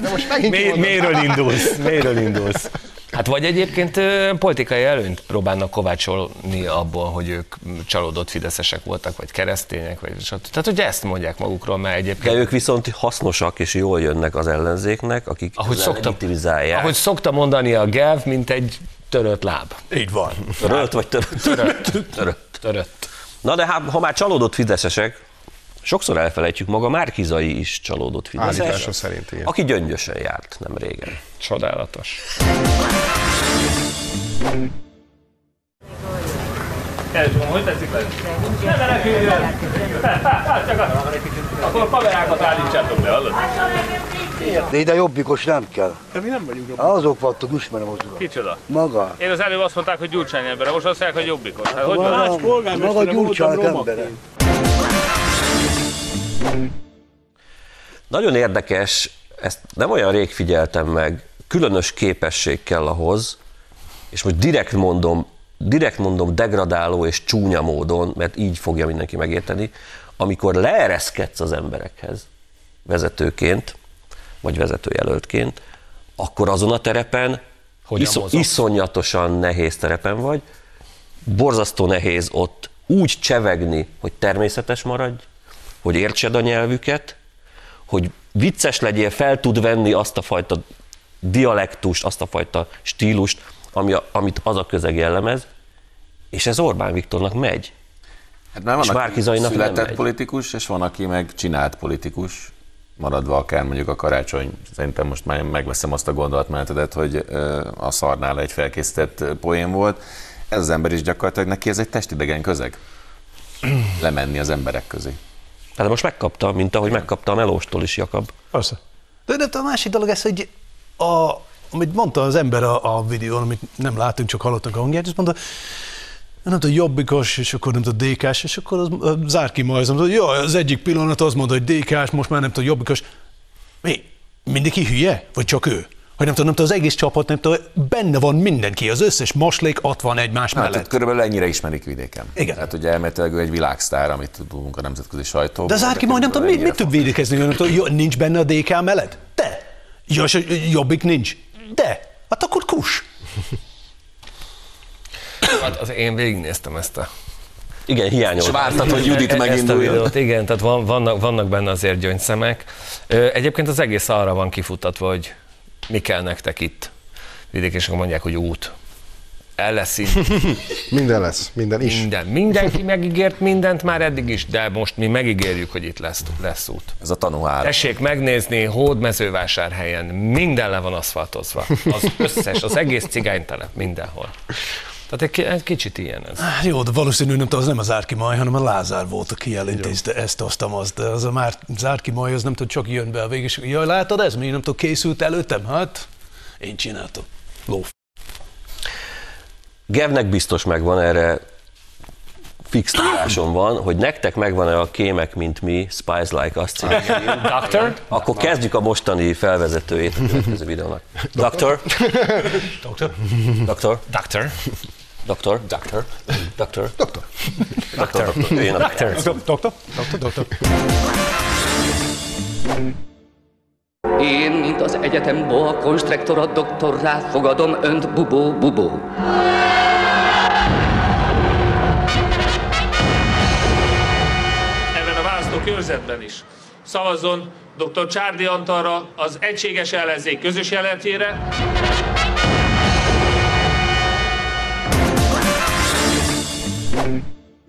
De most megint mi, kimondom. miről indulsz? Miről indulsz? Hát vagy egyébként politikai előnyt próbálnak kovácsolni abból, hogy ők csalódott fideszesek voltak, vagy keresztények, vagy stb. Tehát ugye ezt mondják magukról, mert de egyébként ők viszont hasznosak és jól jönnek az ellenzéknek, akik ahogy szokta, ahogy szokta mondani a Gev, mint egy törött láb. Így van. Törött vagy törött? Törött. törött. Törött. Na de hát, ha már csalódott fideszesek, sokszor elfelejtjük maga Márkizai is csalódott Állítása fideszes, szerint, igen. aki gyöngyösen járt nem régen. Csodálatos. Hogy tetszik le? Nem meneküljön! Akkor kamerákat állítsátok le, hallod? De ide jobbikos nem kell. De mi nem vagyunk jobbik. Azok vagytok, ismerem azokat. Kicsoda? Maga. Én az előbb azt mondták, hogy Gyurcsány embere, most azt mondják, hogy jobbikos. Hát hogy Maga, van? maga gyurcsának embere. Nagyon érdekes, ezt nem olyan rég figyeltem meg, különös képesség kell ahhoz, és most direkt mondom, direkt mondom degradáló és csúnya módon, mert így fogja mindenki megérteni, amikor leereszkedsz az emberekhez vezetőként, vagy vezetőjelöltként, akkor azon a terepen Hogyan iszon, iszonyatosan nehéz terepen vagy, borzasztó nehéz ott úgy csevegni, hogy természetes maradj, hogy értsed a nyelvüket, hogy vicces legyél, fel tud venni azt a fajta dialektust, azt a fajta stílust, ami a, amit az a közeg jellemez, és ez Orbán Viktornak megy. Hát És van, aki Zajnak nem született megy. politikus, és van, aki meg csinált politikus, maradva akár mondjuk a karácsony, szerintem most már megveszem azt a gondolatmenetedet, hogy a szarnál egy felkészített poén volt. Ez az ember is gyakorlatilag neki ez egy testidegen közeg. Lemenni az emberek közé. Hát most megkapta, mint ahogy megkapta a Melóstól is Jakab. Persze. De, de a másik dolog ez, hogy a, amit mondta az ember a, a videón, amit nem látunk, csak hallottunk a hangját, azt mondta, nem tudom, jobbikos, és akkor nem tudom, DK-s, és akkor az, az zár ki majd, mondta, jó, az egyik pillanat az mondta, hogy DK-s, most már nem tudom, jobbikos. Mi? Mindenki hülye? Vagy csak ő? Hogy nem tudom, nem tudom, az egész csapat, nem tudom, benne van mindenki, az összes maslék ott van egymás Hát, mellett. tehát körülbelül ennyire ismerik vidéken. Igen. Tehát ugye elméletileg ő egy világsztár, amit tudunk a nemzetközi sajtóban. De az Árki majd nem tudom, mit, mit tud védekezni, nem tudom, jó, nincs benne a DK mellett? De. Jó, és jobbik nincs? De. Hát akkor kus. Hát az én végignéztem ezt a Igen, hiányolt. És vártad, hogy Judit Ezt a meginduljon. videót, igen, tehát van, vannak, vannak benne azért gyöngyszemek. Egyébként az egész arra van kifutatva, hogy mi kell nektek itt. Vidék, és akkor mondják, hogy út. El lesz így Minden lesz, minden is. minden. Mindenki megígért mindent már eddig is, de most mi megígérjük, hogy itt lesz, lesz út. Ez a tanúhár. Tessék megnézni, hódmezővásárhelyen minden le van aszfaltozva. Az összes, az egész cigánytelep, mindenhol. Tehát egy, egy kicsit ilyen ez. Jó, de valószínűleg nem az nem az Árki Maj, hanem a Lázár volt, aki elintézte ezt, azt, azt, de az a már az Árki Maj, az nem tudom, csak jön be a végig, és jaj, látod ez, mi nem tudom, készült előttem? Hát, én csináltam. Lóf. Gevnek biztos megvan erre fix tudásom van, hogy nektek megvan-e a kémek, mint mi, Spice Like film. Doctor? Akkor kezdjük a mostani felvezetőjét a következő videónak. Doktor? Doktor? Doktor? Doctor? Doktor? Doktor? Doktor? Doktor? Doktor? Doctor. Doktor? Doktor? Doktor? Én, mint az egyetem boa konstruktora doktorrá fogadom önt, bubó, bubó. Választókörzetben is. Szavazzon dr. Csárdi Antalra az egységes ellenzék közös jelentére,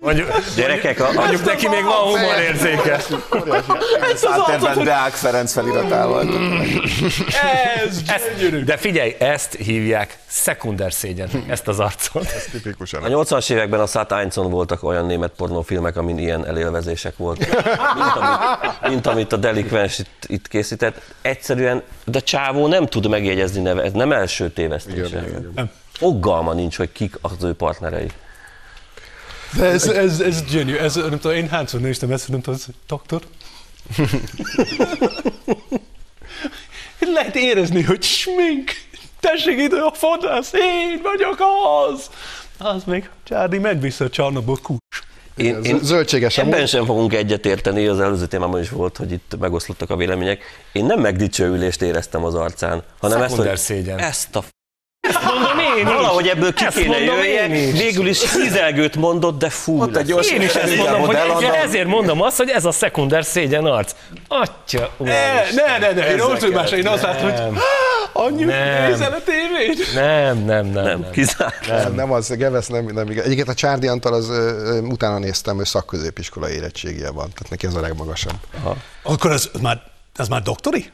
Mondjuk, Gyerekek, a, mondjuk neki még van humorérzéke. Szátérben Deák Ferenc feliratával. Ez Ezt, de figyelj, ezt hívják szekunder szégyen, ezt az arcot. Tipikusan. a 80-as években a Sat Einzon voltak olyan német pornófilmek, amin ilyen elélvezések voltak, mint amit, mint amit a Delikvens itt, itt készített. Egyszerűen, de Csávó nem tud megjegyezni neve, ez nem első tévesztése. Fogalma nincs, hogy kik az ő partnerei. De ez, ez, ez gyönyörű, ez, nem tudom, én hányszor néztem ezt, nem tudom, doktor? Lehet érezni, hogy smink, tessék ide a fodrász, én vagyok az! Az még Csárdi megvisz a csarnokból kus. Én, én Zöldséges ebben sem fogunk egyetérteni, az előző témában is volt, hogy itt megoszlottak a vélemények. Én nem megdicsőülést éreztem az arcán, hanem ezt, hogy szégyen. ezt a Mondom én is. Valahogy ebből ki Ezt kéne jöjjek, végül is hízelgőt mondott, de fú, Ott egy gyors Én is ezt mondom, hogy ezért mondom azt, hogy ez a szekunder szégyen arc. Atya, Ne, ne, ne, ne, én más, én azt látom, hogy Nem. anyu, Nem. nézel a tévét? Nem, nem, nem. nem, nem. kizárt. Nem, nem az, Gevesz nem, nem igaz. Egyébként a Csárdi Antal, az, ö, ö, utána néztem, hogy szakközépiskola érettségie van, tehát neki ez a legmagasabb. Akkor ez, ez már, ez már doktori?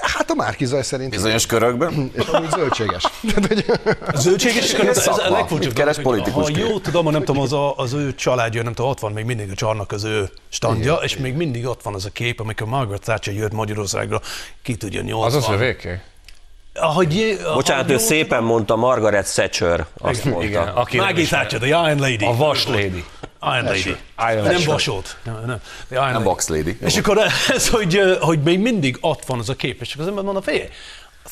Hát a Márkizaj szerint. Bizonyos körökben. És amúgy zöldséges. Zöldséges, ez, ez a legfurcsább. Keres hogy Ha jól tudom, nem tudom, az, a, az ő családja, nem tudom, ott van még mindig a csarnak az ő standja, és még mindig ott van az a kép, amikor Margaret Thatcher jött Magyarországra, ki tudja, 80. Az az övéké? Ahogy, Bocsánat, ő szépen mondta, Margaret Thatcher azt mondta. Igen, aki nem Maggie. Thatcher, the Iron Lady. A vas lady. Iron Lady. Iron nem vasolt. Nem, nem. Iron Nem Lady. box lady. És akkor ez, hogy, hogy még mindig ott van az a kép, és akkor az ember mondja, figyelj,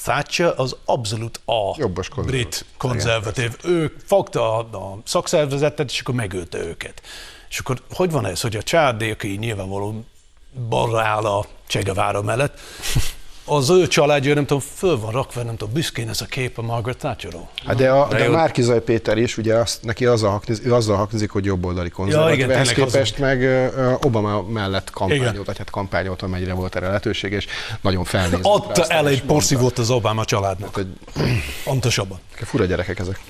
Thatcher az abszolút a Jobbos konzervatív. brit konzervatív. Ő fogta a, a szakszervezetet, és akkor megölte őket. És akkor hogy van ez, hogy a család, aki nyilvánvalóan balra áll a Che Guevara mellett, az ő családja, nem tudom, föl van rakva, nem tudom, büszkén ez a kép a Margaret Thatcherról. Hát de a, De. Márkizaj Péter is, ugye azt, neki azzal haknizik, ő azzal haknizik, hogy jobboldali konzervatív. igen, Ehhez képest meg ö, Obama mellett kampányolt, vagy hát kampányolt, amennyire volt erre lehetőség, és nagyon felnézett. Adta el egy porszívót az Obama családnak. Hogy Pontosabban. fura gyerekek ezek.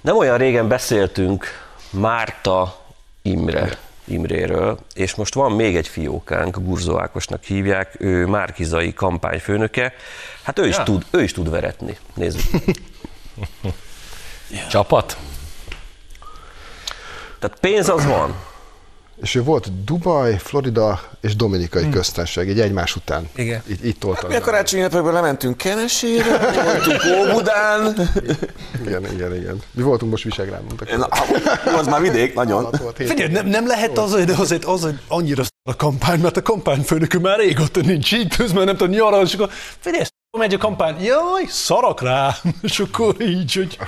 Nem olyan régen beszéltünk Márta Imre, Imréről, és most van még egy fiókánk, Gurzó Ákosnak hívják, ő Márkizai kampányfőnöke. Hát ő is, Ja. tud, ő is tud veretni. Nézzük. Csapat? Tehát pénz az van. És ő volt Dubaj, Florida és Dominikai köztársaság, így egymás után. Igen. Itt, itt toltak. Mi a karácsonyi ünnepekből lementünk Kenesére, voltunk Óbudán. Igen, igen, igen. Mi voltunk most Visegrán, mondtak. Na, az már vidék, nagyon. Figyelj, nem, nem lehet az, hogy azért az, hogy annyira a kampány, mert a kampányfőnökünk már régóta nincs így, közben nem tudom, nyaral, és akkor figyelj, megy a kampány, jaj, szarak rá, és akkor így, hogy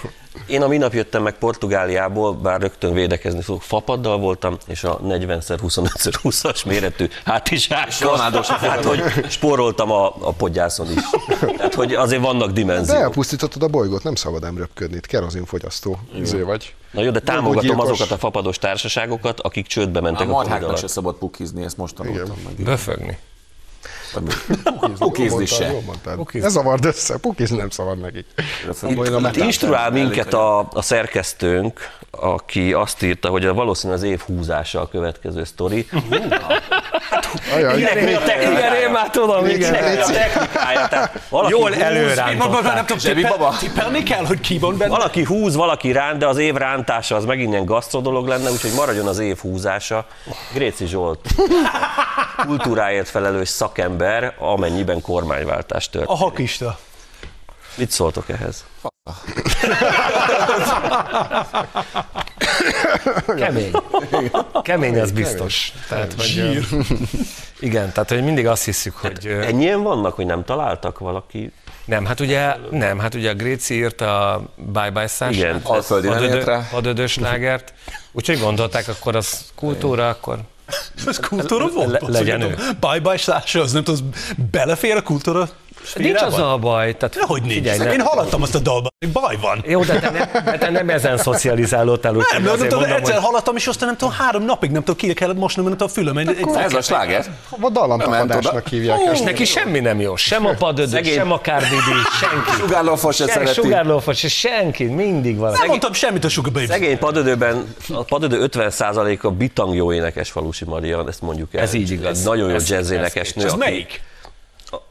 Én a minap jöttem meg Portugáliából, bár rögtön védekezni fogok, fapaddal voltam, és a 40x25x20-as méretű hátizsákkal. Hát, hogy spóroltam a, a podgyászon is. Tehát, hogy azért vannak De dimenziók. elpusztítottad a bolygót, nem szabad ám röpködni, itt kerozinfogyasztó izé vagy. Na jó, de támogatom azokat a fapados társaságokat, akik csődbe A mentek a, Covid marháknak se alatt. szabad pukizni, ezt most tanultam meg. Befögni. Pukizni se. Ez zavard össze, pukizni nem szabad nekik. Itt instruál minket a, a szerkesztőnk, aki azt írta, hogy a valószínűleg az év húzása a következő sztori. Ajaj, mi a technikája? Igen, én már tudom, igen. Minek mi a technikája? Tehát valaki Jól előrántották. nem tudom, tippel, baba? tippelni kell, hogy ki van benne. Valaki húz, valaki ránt, de az év rántása az megint ilyen gasztro dolog lenne, úgyhogy maradjon az év húzása. Gréci Zsolt, kultúráért felelős szakember, amennyiben kormányváltás tört. A hakista. Mit szóltok ehhez? Kemény. Kemény, az biztos. Tehát, hogy, ö, igen, tehát hogy mindig azt hiszük, hogy ö, Ennyien vannak, hogy nem találtak valaki? nem, hát ugye, nem, hát ugye a Gréci írta a Bye Bye Sasha, Igen. Alföldi ért rá. hadödös lágert, úgyhogy gondolták, akkor az kultúra, akkor Ez kultúra volt? le- legyen ő. Bye bye Sasha, az nem tudom, az belefér a kultúra nincs az a baj. Tehát, Hogy nincs. figyelj, Én hallottam azt a dalban, hogy baj van. Jó, de te nem, de te nem ezen szocializálódtál, úgy Nem, nem, nem azért tudom, mondom, egyszer hogy hallottam, és aztán nem tudom, három napig nem tudom, ki kellett mosnom, nem tudom, a fülöm. Egy, egy Ez a sláger. A dallamtapadásnak hívják és ezt. neki semmi nem jó, sem a padödő, sem a B, senki. Sugárlófos se szereti. sugárlófos, se senki, mindig van. nem mondtam semmit a Sugar Babes. Szegény padödőben, a padödő 50%-a bitang jó énekes Falusi Maria, ezt mondjuk el. Ez így igaz. Nagyon jó jazz ez- énekesnő. Ez melyik?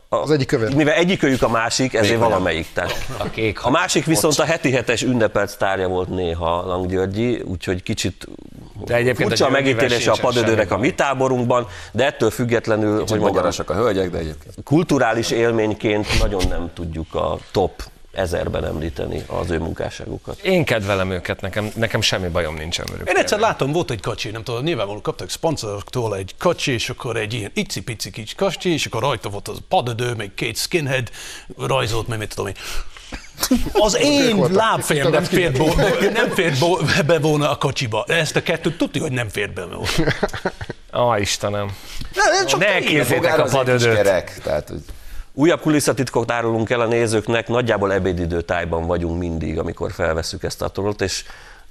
Az egyik követ. Mivel egyikőjük a másik, ezért valamelyik. Tehát. A kék. A másik viszont a heti hetes ünnepelt sztárja volt néha Lang Györgyi, úgyhogy kicsit De egyébként furcsa a megítélése a padödőnek a mi táborunkban, de ettől függetlenül, hogy Hogy mondjam, magarasak a hölgyek, de egyébként. kulturális élményként nagyon nem tudjuk a top ezerben említeni az ő munkásságukat. Én kedvelem őket, nekem, nekem semmi bajom nincsen velük. Én egyszer látom, volt egy kocsi, nem tudom, nyilvánvalóan kaptak szponzoroktól egy kocsi, és akkor egy ilyen icipici kicsi kocsi, és akkor rajta volt az padödő, meg két skinhead rajzolt, meg mit tudom én. Az én lábfém nem fért, bo- nem fért bo- be volna a kocsiba. Ezt a kettőt tudni, hogy nem fért be volna. Á, Istenem. Ne, csak Ne a padödőt. gyerek, tehát hogy Újabb kulisszatitkot árulunk el a nézőknek, nagyjából ebédidőtájban vagyunk mindig, amikor felveszük ezt a torot, és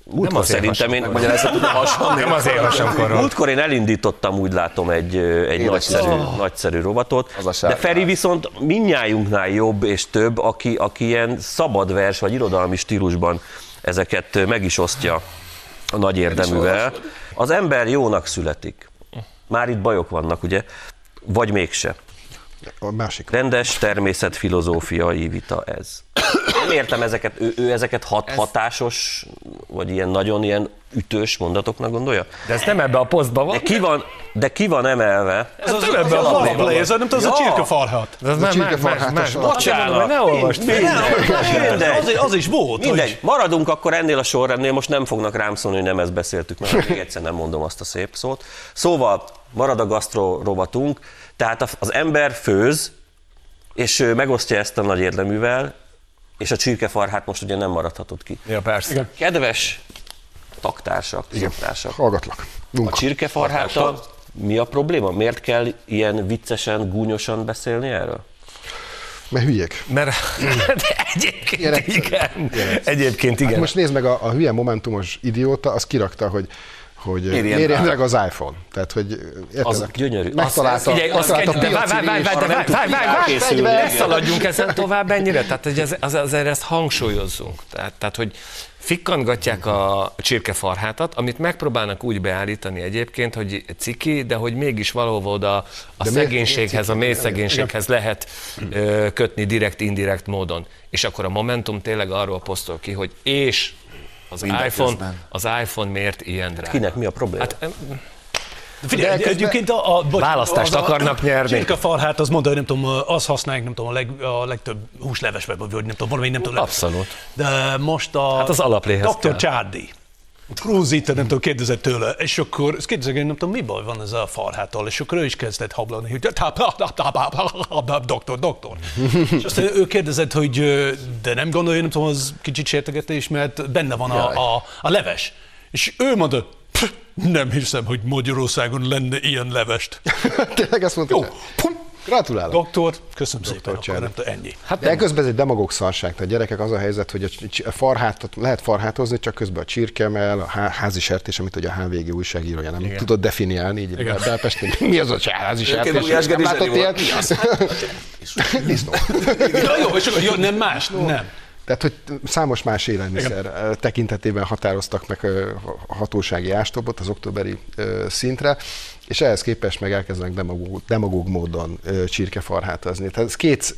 múltkor szerintem én, hasonló. magyarázat hasonlni. Nem azért hasonkorról. Múltkor én elindítottam, úgy látom, egy, egy nagyszerű, nagyszerű robotot, Az a de Feri viszont minnyájunknál jobb és több, aki, aki ilyen szabad vers vagy irodalmi stílusban ezeket meg is osztja a nagy érdeművel. Az ember jónak születik. Már itt bajok vannak, ugye? Vagy mégse. A másik. Rendes természetfilozófiai vita ez. Nem értem ezeket, ő, ő ezeket hat, hatásos, vagy ilyen nagyon ilyen ütős mondatoknak gondolja? De ez nem ebbe a posztba van. De ki van, de ki van emelve? Ez az, az a alapplay, ez a- nem az a csirkefarhat. De az már más, más. Bocsánat, ne olvasd. Az, az is volt, Mindegy, hogy maradunk akkor ennél a sorrendnél, most nem fognak rám szólni, hogy nem ezt beszéltük, mert még egyszer nem mondom azt a szép szót. Szóval marad a gasztro rovatunk, tehát az ember főz, és megosztja ezt a nagy érdeművel, és a csirkefarhát most ugye nem maradhatott ki. Ja, persze. Igen. Kedves taktársak, szoktársak, Hallgatlak. a Munka. csirkefarháttal mi a probléma? Miért kell ilyen viccesen, gúnyosan beszélni erről? Mert hülyék. Mert egyébként Ilyen igen. Egyébként igen. Hát most nézd meg, a, a hülye momentumos idióta, az kirakta, hogy hogy Mérjen mérjen rá. meg az iPhone. Tehát, hogy érted, Az gyönyörű. Megtalálta, Figyelj, azt megtalálta kell, a várj, piaci várj, várj, várj, várj, várj, ne szaladjunk ezen tovább ennyire, tehát hogy ez, az, azért ezt hangsúlyozzunk. Tehát, tehát, hogy fikkangatják a csirkefarhátat, amit megpróbálnak úgy beállítani egyébként, hogy ciki, de hogy mégis valahova oda a De szegénységhez, a mély szegénységhez lehet ö, kötni direkt-indirekt módon. És akkor a Momentum tényleg arról posztol ki, hogy és az iPhone, az iPhone miért ilyen drága? Kinek mi a probléma? Hát Figyelj, De egyébként a, a, bocs, Választást az a- akarnak nyerni. Csirkefarhát, az mondta, hogy nem tudom, az használják, nem tudom, a, leg, a legtöbb húslevesbe, vagy nem tudom, valami nem tudom. Abszolút. De most a... Hát az alapléhez Dr. kell. Krúzita, nem tudom, kérdezett tőle, és akkor ezt kérdezek, nem tudom, mi baj van ez a farháttal, és akkor ő is kezdett hablani, hogy doktor, doktor. és aztán ő kérdezett, hogy de nem gondolja, nem tudom, az kicsit sértegetés, mert benne van a, a, a leves. És ő mondta, "Pff, nem hiszem, hogy Magyarországon lenne ilyen levest. Tényleg ezt mondta? Jó. Gratulálok. doktor, köszönöm szépen, akkor nem tudom, ennyi. Hát De közben ez egy demagóg szarság, tehát gyerekek az a helyzet, hogy a farhátot lehet farhátozni, csak közben a csirkemel, a há- házi sertés, amit ugye a HVG újságírója nem Igen. tudott definiálni, így Igen. Belpesten. Mi az a házi sertés? Nem látott ilyet? volt. Disznó. Ja, jó, és akkor jó, nem más, nem. Tehát, hogy számos más élelmiszer Igen. tekintetében határoztak meg hatósági ástobot az októberi szintre, és ehhez képest meg elkezdenek demagóg, demagóg módon ö, csirkefarhátozni. Tehát ez két,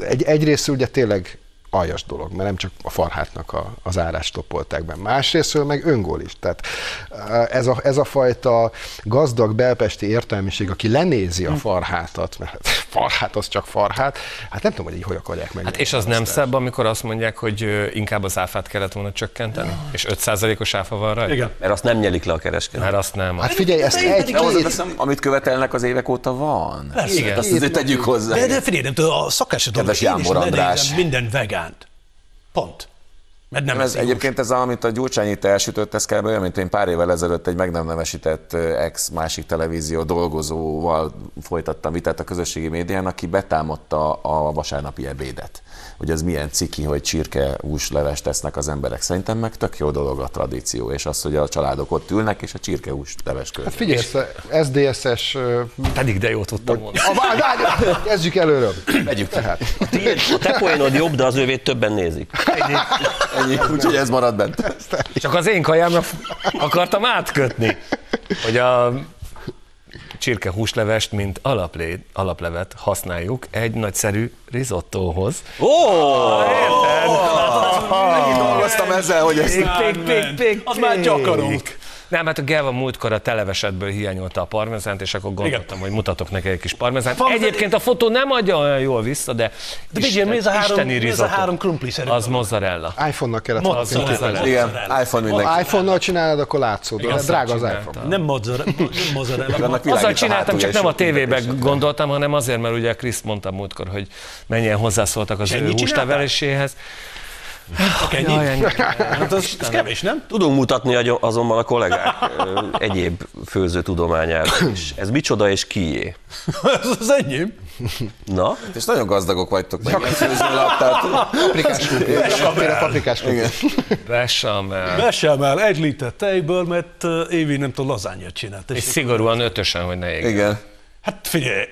egy, egyrészt ugye tényleg aljas dolog, mert nem csak a farhátnak a, az árát toppolták be. Másrésztről meg öngól is. Tehát ö, ez a, ez a fajta gazdag belpesti értelmiség, aki lenézi a farhátat, mert hát farhát az csak farhát, hát nem tudom, hogy így hogy akarják meg. Hát és az nem szebb, amikor azt mondják, hogy inkább az áfát kellett volna csökkenteni? És 5%-os áfa van rajta? Igen. Mert azt nem nyelik le a kereskedő. Mert azt nem. Hát figyelj, ezt egy, De két, hozzáteszem, amit követelnek az évek óta van. Persze. Igen. Azt azért tegyük hozzá. De, de figyelj, nem tudom, a szakásodon Kedves én is Jánbor András. minden vegánt. Pont. Mert nem Nem, ez egyébként ez, amit a Gyurcsány itt elsütött, ez kb. olyan, mint én pár évvel ezelőtt egy meg nem nevesített ex másik televízió dolgozóval folytattam vitát a közösségi médián, aki betámadta a vasárnapi ebédet. Hogy ez milyen ciki, hogy csirke húslevest tesznek az emberek. Szerintem meg tök jó dolog a tradíció, és az, hogy a családok ott ülnek, és a csirke leves Hát figyelj, SDSS... Pedig de jó tudtam mondani. Kezdjük előről. Vegyük Tehát, A te poénod jobb, de az ővét többen nézik. Ennyi, úgyhogy ez marad bent. Csak az én kajámra akartam átkötni, hogy a csirke húslevest, mint alaplé, alaplevet használjuk egy nagyszerű risottóhoz. Ó! Dolgoztam ezzel, hogy ezt... Pik, pik, pik, Az már gyakorunk. Nem, hát a Gelva múltkor a televesetből hiányolta a parmezánt, és akkor gondoltam, hogy mutatok neki egy kis parmezánt. Van- Egyébként a fotó nem adja olyan jól vissza, de, De figyelj, mi ez a három, isteni mi ez a három krumpli szerint? Az mozzarella. iPhone-nak kellett Mozzarella. Igen, iPhone mindenki. Ha iPhone-nal csinálod, akkor látszód. Igen, Drága az iPhone. Nem mozzarella. Azzal csináltam, csak nem a ott tévébe mindenki gondoltam, hanem azért, mert ugye Kriszt mondta múltkor, hogy mennyien hozzászóltak az ő ennyit húsleveléséhez. Csak ennyi? Jaj, ennyi. Hát az, az kevés, nem? Tudunk mutatni azonban a kollégák egyéb főző tudományáról is. Ez micsoda és kié? Ez az enyém. Na? És nagyon gazdagok vagytok, meg főzőlap, tehát... Paprikás a paprikás krumpli. Bechamel. Besemel egy liter tejből, mert Évi nem tudom, lazányát csinált. És És szigorúan ötösen, hogy ne égjen. Igen. Hát figyelj,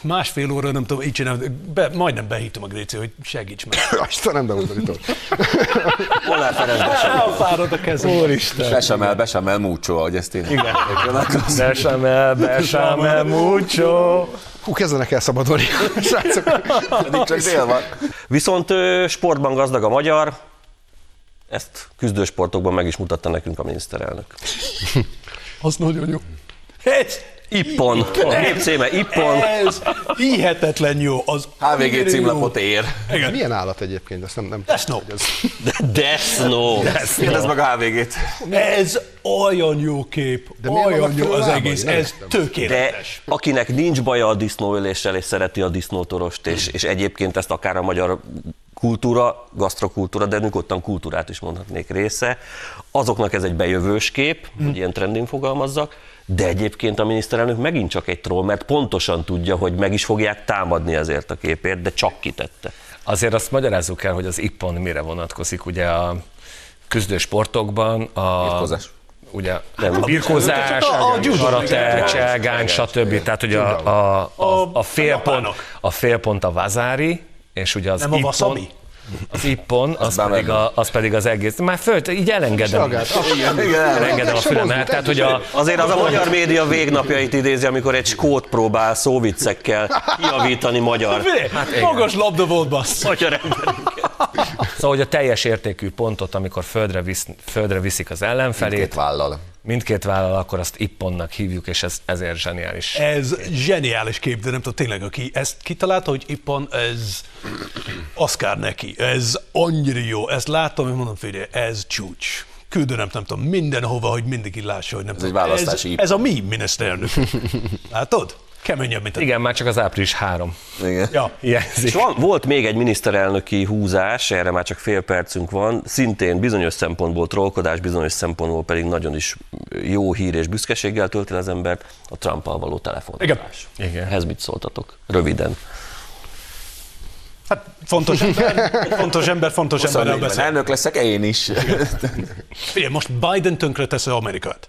másfél óra nem tudom, így csinálom, be, majdnem behítom a Gréci, hogy segíts meg. Istenem, de undorító. Molnár Ferenc Bechamel. Elfárad a kezem. Úristen. Besemel, besemel múcsó, ahogy ezt én... Igen. Bechamel, bechamel mucho. Hú, kezdenek el szabadulni. Srácok. Pedig csak dél van. Viszont sportban gazdag a magyar, ezt küzdősportokban meg is mutatta nekünk a miniszterelnök. Az nagyon jó. Ez, Ippon. Nép címe Ippon. Ez hihetetlen jó. Az HVG címlapot ér. Ez milyen állat egyébként? Ezt nem, nem Death Note. Death Snow. Kérdezd meg a HVG-t. Ez olyan jó kép, De olyan jó az egész, Nem ez értem. De tökéletes. akinek nincs baja a disznóöléssel, és szereti a disznótorost, és, és egyébként ezt akár a magyar kultúra, gasztrokultúra, de nyugodtan kultúrát is mondhatnék része, azoknak ez egy bejövős kép, hogy ilyen trendin fogalmazzak, de egyébként a miniszterelnök megint csak egy troll, mert pontosan tudja, hogy meg is fogják támadni ezért a képért, de csak kitette. Azért azt magyarázzuk el, hogy az ippon mire vonatkozik. Ugye a küzdő sportokban a... Birkózás. Ugye Nem. a birkózás, Hát a- a karate, cselgány, stb. Tehát ugye a, a, a, a, félpont, a félpont a vazári, és ugye az Nem a ippon, wasabi? Az ippon, az bár pedig, a, az pedig az egész. Már föl, így elengedem. Elengedem a fülemet. Tehát, hogy a, Azért az a magyar média végnapjait idézi, amikor egy skót próbál szóviccekkel kijavítani magyar, Hát Magas labda volt, bassz. magyar ember. Szóval, hogy a teljes értékű pontot, amikor földre, visz, földre viszik az ellenfelét, Két vállal. Mindkét vállal, akkor azt ipponnak hívjuk, és ez ezért zseniális. Ez zseniális kép, de nem tudom tényleg, aki ezt kitalálta, hogy Ippon, ez Oscar neki, ez annyira jó, ezt láttam, és mondom, figyelj, ez csúcs. Küldenem, nem tudom, mindenhova, hogy mindig lássa, hogy nem egy tudom. választási ez, ez a mi miniszterelnök. Látod? Keményebb, mint a... Igen, már csak az április három. Igen. Ja. És Hiányzik. van, volt még egy miniszterelnöki húzás, erre már csak fél percünk van, szintén bizonyos szempontból trollkodás, bizonyos szempontból pedig nagyon is jó hír és büszkeséggel tölti az embert, a Trumpal való telefonálás. Igen. Ehhez mit szóltatok? Röviden. Hát fontos ember, fontos ember, fontos emberrel 24-ben beszél. elnök leszek, én is. Figyelj, most Biden tönkre teszi Amerikát.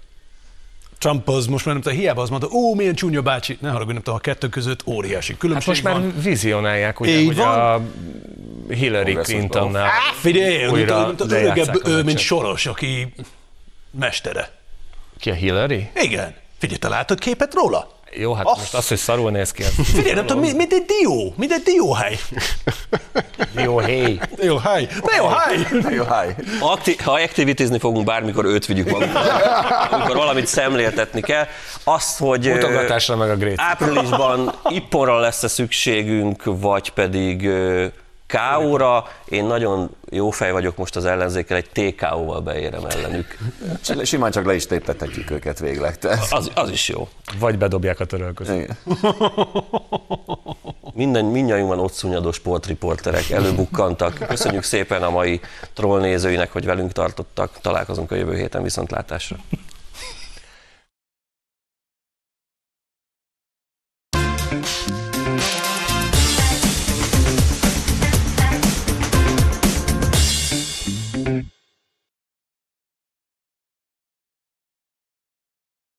Trump az most már nem tudom, hiába az mondta, ó, milyen csúnya bácsi, ne haragudj, nem tudom, a kettő között óriási Hát különbség most már van. vizionálják, ugye, Így hogy van. a Hillary Clintonnál Figyelj, mint, újra a- mint lejátszák öregebb, a ő, mint. Soros, aki mestere. Ki a Hillary? Igen. Figyelj, te látod képet róla? Jó, hát Azt- most az, hogy szarul néz ki, az Figyelj, nem tudom, mi- mint egy dió, mint egy dióhely. Dióhely, dióhely. Jó, háj. Akti- ha aktivitizni fogunk, bármikor őt vigyük magunkkal, amikor valamit szemléltetni kell. Azt, hogy Mutogatásra meg a grét. áprilisban ipponra lesz-e szükségünk, vagy pedig KO-ra. Én nagyon jó fej vagyok most az ellenzékkel, egy TKO-val beérem ellenük. Simán csak le is téptethetjük őket végleg. Tehát. Az, az is jó. Vagy bedobják a törölközőt. Minden, mindnyájunkban ott szúnyadó sportriporterek előbukkantak. Köszönjük szépen a mai troll nézőinek, hogy velünk tartottak. Találkozunk a jövő héten viszontlátásra.